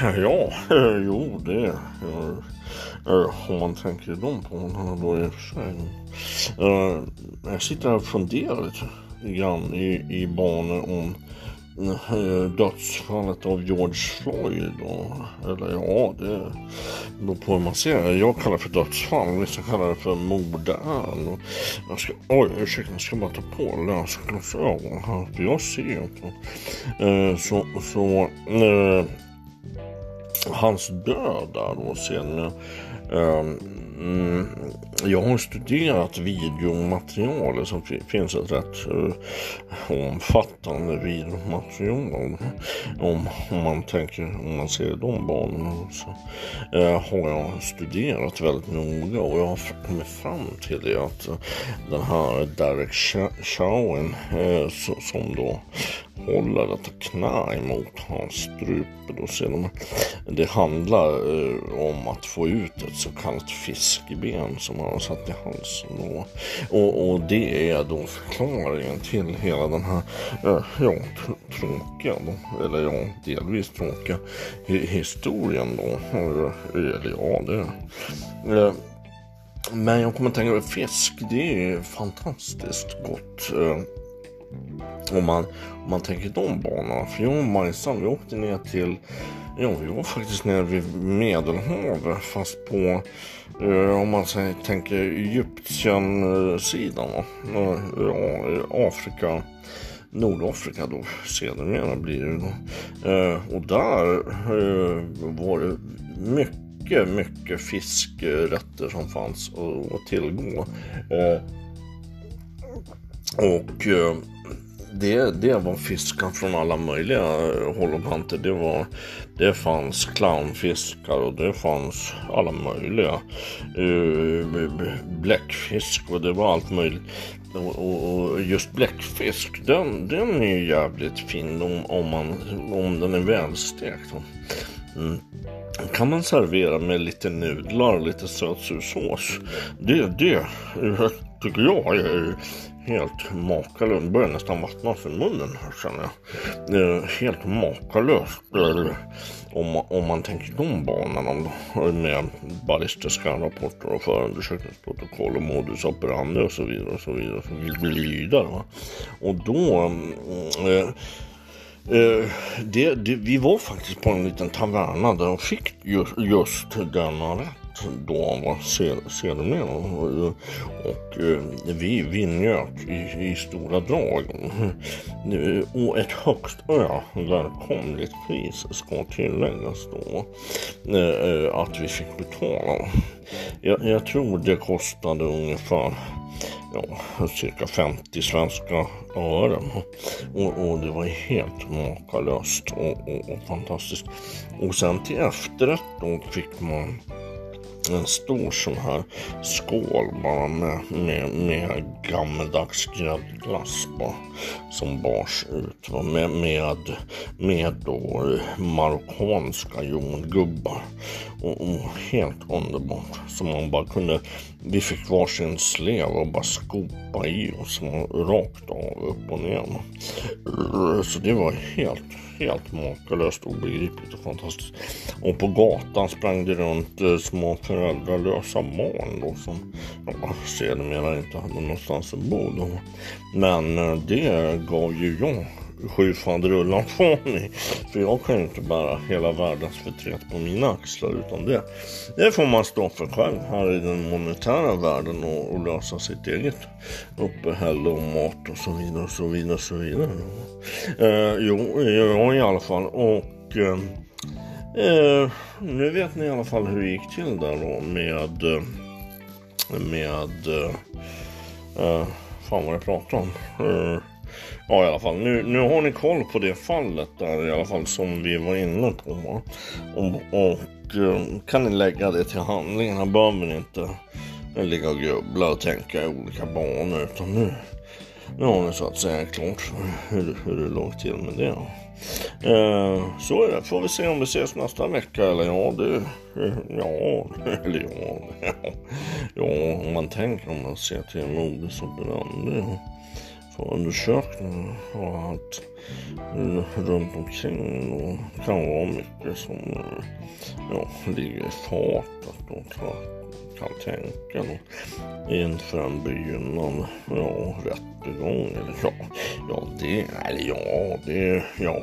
Ja, jo det har man tänker de banorna då i och för sig. Eh, jag sitter här och funderar lite grann i, i banor om eh, dödsfallet av George Floyd. Och, eller ja, det beror på hur man ser det. Jag kallar det för dödsfall, vissa kallar det för mordärn. Jag ska, oj, ursäkta, jag ska bara ta på läsglasögon här, för jag ser inte. Eh, så, så eh, hans död där då sen Um, jag har studerat videomaterial det finns ett rätt uh, omfattande videomaterial om, om man tänker om man ser de banorna så uh, eh, har jag studerat väldigt noga och jag har kommit fram till det att uh, den här Derek Chauvin som då håller detta knä emot hans strupe. Då ser det handlar eh, om att få ut ett så kallat fiskeben som han har satt i halsen. Och, och, och, det är då förklaringen till hela den här eh, ja, tråkiga, då, eller ja, delvis tråkiga historien då. Eh, eller ja, det eh, men jag kommer att tänka på fisk, det är fantastiskt gott. Eh, om man, om man tänker de banorna. För jag och Majsan vi åkte ner till, ja vi var faktiskt nere vid Medelhavet fast på, eh, om man säger, tänker Egyptien-sidan. Eh, ja, Afrika. Nordafrika då sedermera blir det då. Eh, och där eh, var det mycket, mycket fiskrätter som fanns att tillgå. Eh, och eh, det, det var fiskar från alla möjliga eh, håll och kanter. Det, var, det fanns clownfiskar och det fanns alla möjliga. Uh, bläckfisk och det var allt möjligt. Och, och, just bläckfisk, den, den är jävligt fin om, om, man, om den är välstekt. Mm. kan man servera med lite nudlar och lite sötsursås. Det, det tycker jag är helt makalöst. börjar nästan vattnas i munnen här känner jag. helt makalöst. Om, om man tänker de banorna med ballistiska rapporter och förundersökningsprotokoll och modus operandi och så vidare och så vidare. Och så vidare va? Och då mm, eh, eh, det, det, vi var faktiskt på en liten taverna där de fick just, just denna rätt då han var sedermera. Och, och vi, vi njöt i, i stora drag. Och ett högst överkomligt pris ska tilläggas då. Eh, att vi fick betala. Jag, jag tror det kostade ungefär ja, cirka 50 svenska ören. Och, och det var helt makalöst och, och, och fantastiskt. Och sen till efterrätt då fick man en stor sån här skål bara med, med, med gammeldags gräddglass som bars ut va? med, med, med då marockanska jordgubbar och, och, helt underbart. Som man bara kunde vi fick varsin slev och bara skopa i oss rakt av upp och ner så det var helt helt makalöst obegripligt och fantastiskt. Och på gatan sprang det runt eh, små föräldralösa barn då som ja, sedermera inte hade någonstans att bo då. Men eh, det gav ju jag sju faderullan från mig. För jag kan ju inte bära hela världens förtret på mina axlar utan det, det får man stå för själv här i den monetära världen och, och lösa sitt eget uppehälle och mat och så vidare och så vidare och så vidare. Eh, jo, eh, jag i alla fall och eh, eh, nu vet ni i alla fall hur det gick till där då med eh, med eh, eh, fan vad jag pratar om. Eh, Ja i alla fall, nu, nu har ni koll på det fallet där i alla fall som vi var inne på. Och, och eh, kan ni lägga det till handlingarna behöver ni inte ligga och grubbla och tänka i olika banor utan nu, nu har ni så att säga klart för hur, hur det låg till med det. Eh, så är det, får vi se om vi ses nästa vecka eller ja det, ja, eller ja, ja, om man tänker om man ser till modus och brand förundersökningen och att runt omkring och kan vara mycket som ja, ligger i fatet och kan tänka då, inför en begynnande ja, rättegång. Eller ja, ja, det, eller ja, det, ja,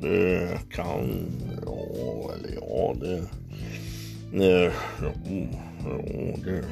det kan, ja, eller ja, det, nej, ja, ja, det